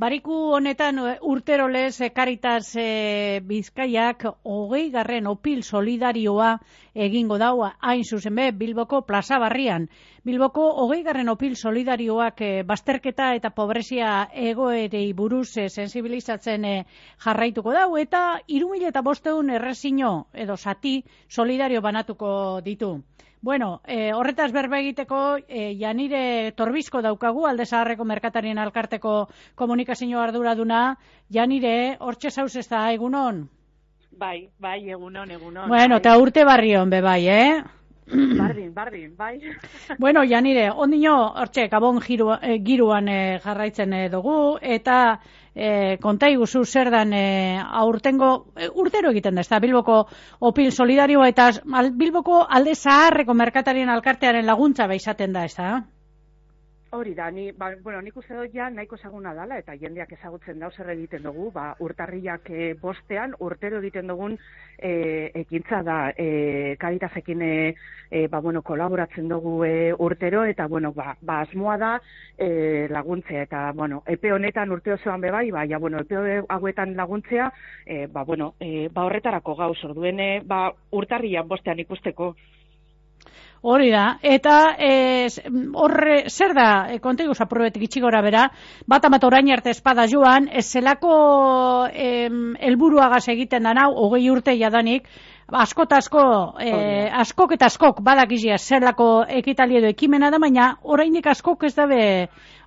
Bariku honetan e, urtero lez e, Karitas e, Bizkaiak hogei garren opil solidarioa egingo daua hain zuzen be Bilboko plaza barrian. Bilboko hogei garren opil solidarioak e, bazterketa eta pobrezia egoerei buruz e, sensibilizatzen e, jarraituko dau eta irumile eta bosteun errezino edo sati solidario banatuko ditu. Bueno, e, horretaz berba egiteko, e, janire torbizko daukagu, alde zaharreko merkatarien alkarteko komunikazio arduraduna, janire, hortxe zauz ez da, egunon? Bai, bai, egunon, egunon. Bueno, eta bai. urte barrion, be bai, eh? Bardin, bardin, bai. bueno, janire, ondino, hortxe, gabon eh, giruan e, jarraitzen e, dugu, eta e, konta iguzu zer dan e, aurtengo, urtero egiten da, ez Bilboko opil solidarioa, eta Bilboko alde zaharreko merkatarien alkartearen laguntza behizaten da, ez da? Hori da, ni, ba, bueno, nik uste dut ja nahiko ezaguna dala, eta jendeak ezagutzen da zer egiten dugu, ba, urtarriak e, bostean, urtero egiten dugun e, ekintza da, e, karitazekin e, e, ba, bueno, kolaboratzen dugu e, urtero, eta, bueno, ba, ba asmoa da e, laguntzea, eta, bueno, epe honetan urte osoan bebai, ba, ja, bueno, epe hauetan laguntzea, e, ba, bueno, e, ba, horretarako gauz, orduen, e, ba, urtarriak bostean ikusteko, Hori da, eta horre, zer da, e, kontegu zaprobetik itxigora bera, bat amat orain arte espada joan, ez zelako helburuagaz egiten da nau, hogei urte jadanik, asko eta asko, e, askok eta askok badakizia zelako ekitali edo ekimena da, baina oraindik askok ez dabe,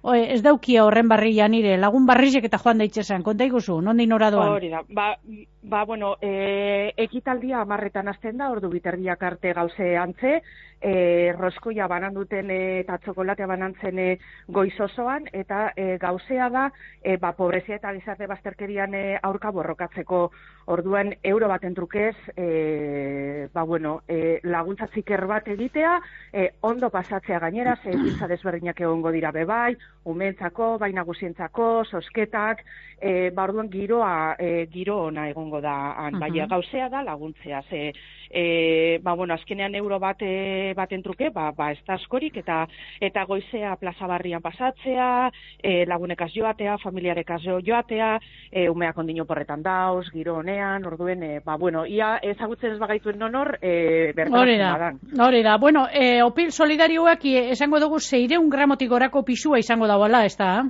ez daukia horren barria nire, lagun barrizek eta joan daitzesan, konta iguzu, non din doan? Hori da, ba, ba bueno, e, ekitaldia amarretan azten da, ordu biterdiak arte gauze antze, e, roskoia banan duten e, eta txokolatea banantzen e, goiz osoan, eta e, gauzea da, e, ba, pobrezia eta gizarte bazterkerian e, aurka borrokatzeko. Orduan euro baten trukez, e, ba, bueno, e, laguntza ziker bat egitea, e, ondo pasatzea gainera, ze gintza desberdinak egongo dira bebai, umentzako, baina guzientzako, sosketak, e, ba, orduan giroa, e, giro ona egongo da, an, uh gauzea da laguntzea, ze, e, ba, bueno, azkenean euro bat e, baten truke, ba, ba ez da askorik, eta eta goizea plaza barrian pasatzea, e, lagunekaz joatea, familiarekaz joatea, e, umeak ondino porretan dauz, giro honean, orduen, e, ba, bueno, ia ezagutzen ez bagaituen nonor, e, bertan da, hori da, bueno, e, opil solidarioak esango dugu zeireun gramotik gorako pisua izango dagoela, ez da?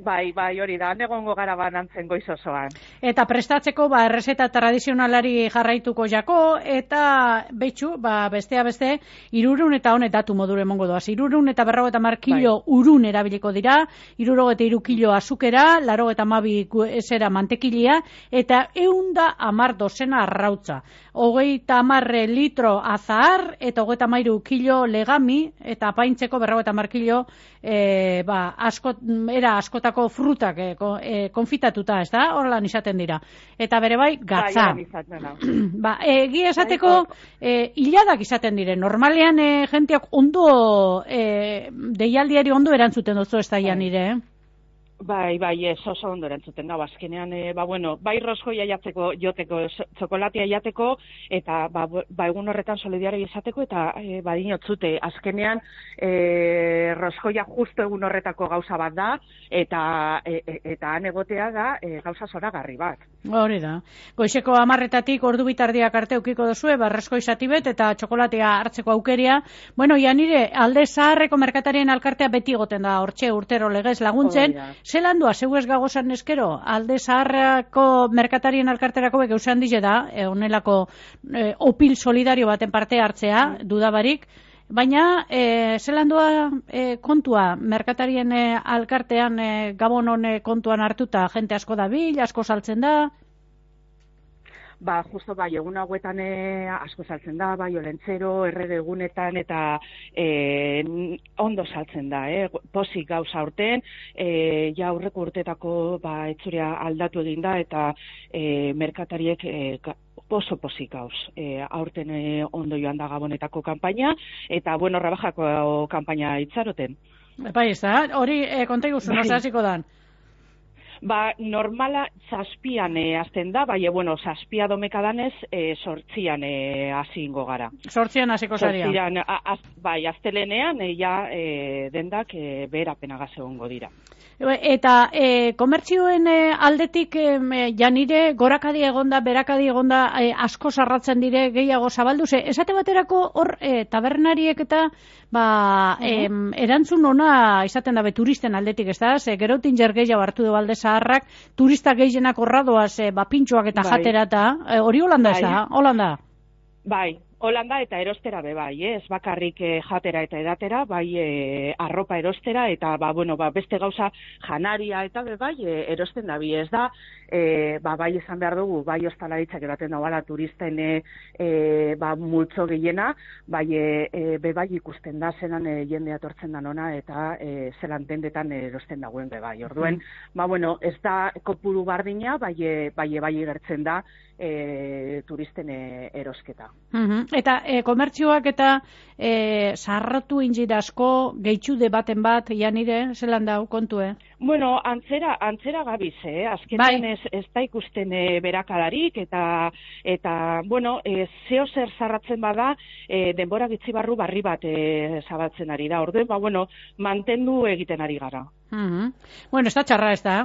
Bai, bai, hori da, negongo gara banantzen goiz osoan. Eta prestatzeko, ba, errezeta tradizionalari jarraituko jako, eta betxu, ba, bestea beste, irurun eta honet datu modure mongo doaz. Irurun eta berrago eta mar kilo bai. urun erabiliko dira, iruro eta iru kilo azukera, laro eta mabi esera mantekilia, eta eunda amar dozena arrautza. Hogeita amarre litro azahar, eta hogeita mairu kilo legami, eta apaintzeko berrago eta mar kilo, e, ba, asko, era asko askotako frutak e, konfitatuta, ez da? Horrelan izaten dira. Eta bere bai, gatza. ba, egi esateko, e, hiladak izaten dire. Normalean, e, jenteak ondo, e, deialdiari ondo erantzuten duzu ez da nire, eh? Bai, bai, ez oso ondo erantzuten da, azkenean, e, ba, bueno, bai roskoia jateko, joteko, txokolatia jateko, eta ba, ba egun horretan solidario izateko, eta e, badin otzute, azkenean, e, roskoia justo egun horretako gauza bat da, eta e, e, eta han egotea da e, gauza zora garri bat. Hori da. Goizeko amarretatik ordu bitardiak arte ukiko dozue, barrezko izatibet eta txokolatea hartzeko aukeria. Bueno, ja nire, alde zaharreko merkatarien alkartea beti goten da, hortxe urtero legez laguntzen, zelan doa, zeu ez gagozan eskero, alde zaharrako merkatarien alkarterako beke usan dize da, e, onelako e, opil solidario baten parte hartzea, mm. dudabarik, baina e, zelan doa e, kontua, merkatarien e, alkartean e, gabon hone kontuan hartuta, jente asko da bil, asko saltzen da, ba, justo bai, egun hauetan e, asko saltzen da, bai, olentzero, errege egunetan, eta e, ondo saltzen da, e, posik gauza aurten, e, ja aurreko urtetako ba, etzurea aldatu egin da, eta e, merkatariek e, oso posik gauz. E, aurten e, ondo joan da gabonetako kanpaina, eta bueno, rabajako kanpaina itzaroten. Bai, ez da, hori e, konta iguzu, bai. dan? Ba, normala zazpian e, azten da, bai, bueno, zazpia domeka danez, e, sortzian e, hasi ingo gara. Sortzian hasiko zaria. Sortzian, a, az, bai, aztelenean, e, ja, e, dendak e, beherapen egongo dira. Eta e, komertzioen e, aldetik e, janire gorakadi egonda, berakadi egonda e, asko sarratzen dire gehiago zabaldu. Ze, esate baterako hor e, tabernariek eta ba, e, erantzun ona izaten dabe turisten aldetik, ez da? Ze, gerotin jer gehiago hartu du balde zaharrak, turista gehienak horradoaz e, ba, pintxoak eta bai. jatera eta e, hori holanda ez da? Bai. Holanda? Bai, Holanda eta erostera be bai, eh? ez bakarrik eh, jatera eta edatera, bai eh, arropa erostera eta ba, bueno, ba, beste gauza janaria eta be bai eh, erosten da bi ez da, eh, ba, bai esan behar dugu, bai ostalaritzak eraten da bala turisten eh, eh, ba, multzo gehiena, bai eh, be bai ikusten da zenan eh, jendea tortzen da nona eta eh, zelan dendetan erosten dagoen be bai. Orduen, mm. ba, bueno, ez da kopuru bardina, bai, bai, bai gertzen da e, turisten e, erosketa. Mm Eta e, komertzioak eta e, sarratu injirasko gehitxude baten bat, janire, zelan dau, kontue? Bueno, antzera, antzera gabiz, eh? Azkenean bai. ez, ez da ikusten e, berakadarik, eta, eta bueno, e, zeo zer sarratzen bada, e, denbora gitzi barru barri bat e, zabatzen ari da. Orduen, ba, bueno, mantendu egiten ari gara. Mm Bueno, ez da txarra ez da,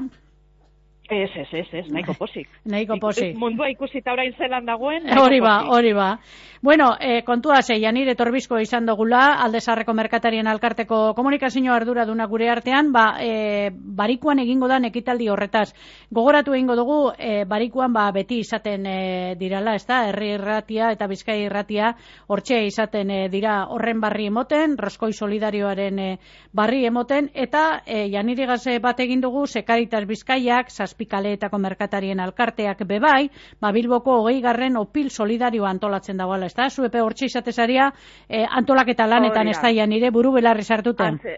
Ez, ez, ez, ez, nahiko posik. nahiko posik. Mundua ikusita orain zelan dagoen. Hori ba, hori ba. Bueno, eh, kontua ze, janire torbizko izan dugula, aldezarreko merkatarien alkarteko komunikazio ardura duna gure artean, ba, eh, barikuan egingo da ekitaldi horretaz. Gogoratu egingo dugu, eh, barikuan ba, beti izaten eh, dirala, ez da, herri irratia eta bizkai irratia, hortxe izaten eh, dira horren barri emoten, roskoi solidarioaren eh, barri emoten, eta eh, janire bat egin dugu, sekaritas bizkaiak, zazpikaleetako merkatarien alkarteak bebai, ba, bilboko hogei garren opil solidarioa antolatzen dagoela ez da? Zuepe hortxe izatezaria e, antolaketa lanetan ez da nire buru belarri sartuten. Antze,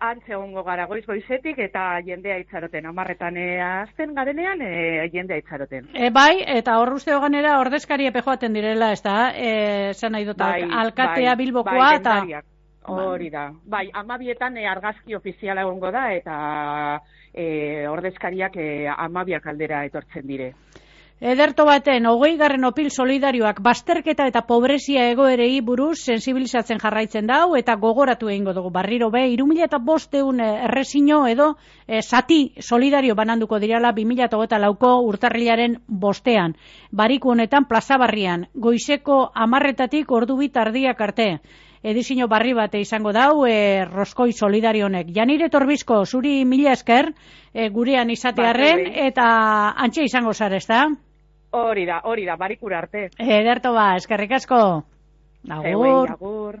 antze ongo gara goiz goizetik eta jendea itxaroten. Amarretan e, azten garenean e, jendea itxaroten. E, bai, eta hor uste hoganera ordezkari epe joaten direla ez da? E, zan nahi dut, bai, alkatea bai, bilbokoa bai, eta... Hori da. Bai, amabietan e, argazki ofiziala egongo da eta e, ordezkariak e, amabiak aldera etortzen dire. Ederto baten, hogei garren opil solidarioak basterketa eta pobrezia egoerei buruz sensibilizatzen jarraitzen dau eta gogoratu egingo dugu. Barriro be, irumila eta bosteun eh, errezino edo e, sati solidario bananduko dirala 2008 eta lauko urtarrilaren bostean. Bariku honetan plazabarrian, goizeko amarretatik ordu bitardiak arte. Edizino barri bate izango dau, e, roskoi solidarionek. Janire Torbizko, zuri mila esker, e, gurean izatearen, eta antxe izango zara, ez? Hori da, hori da, barikura arte. Ederto ba, eskerrik asko. Agur. agur.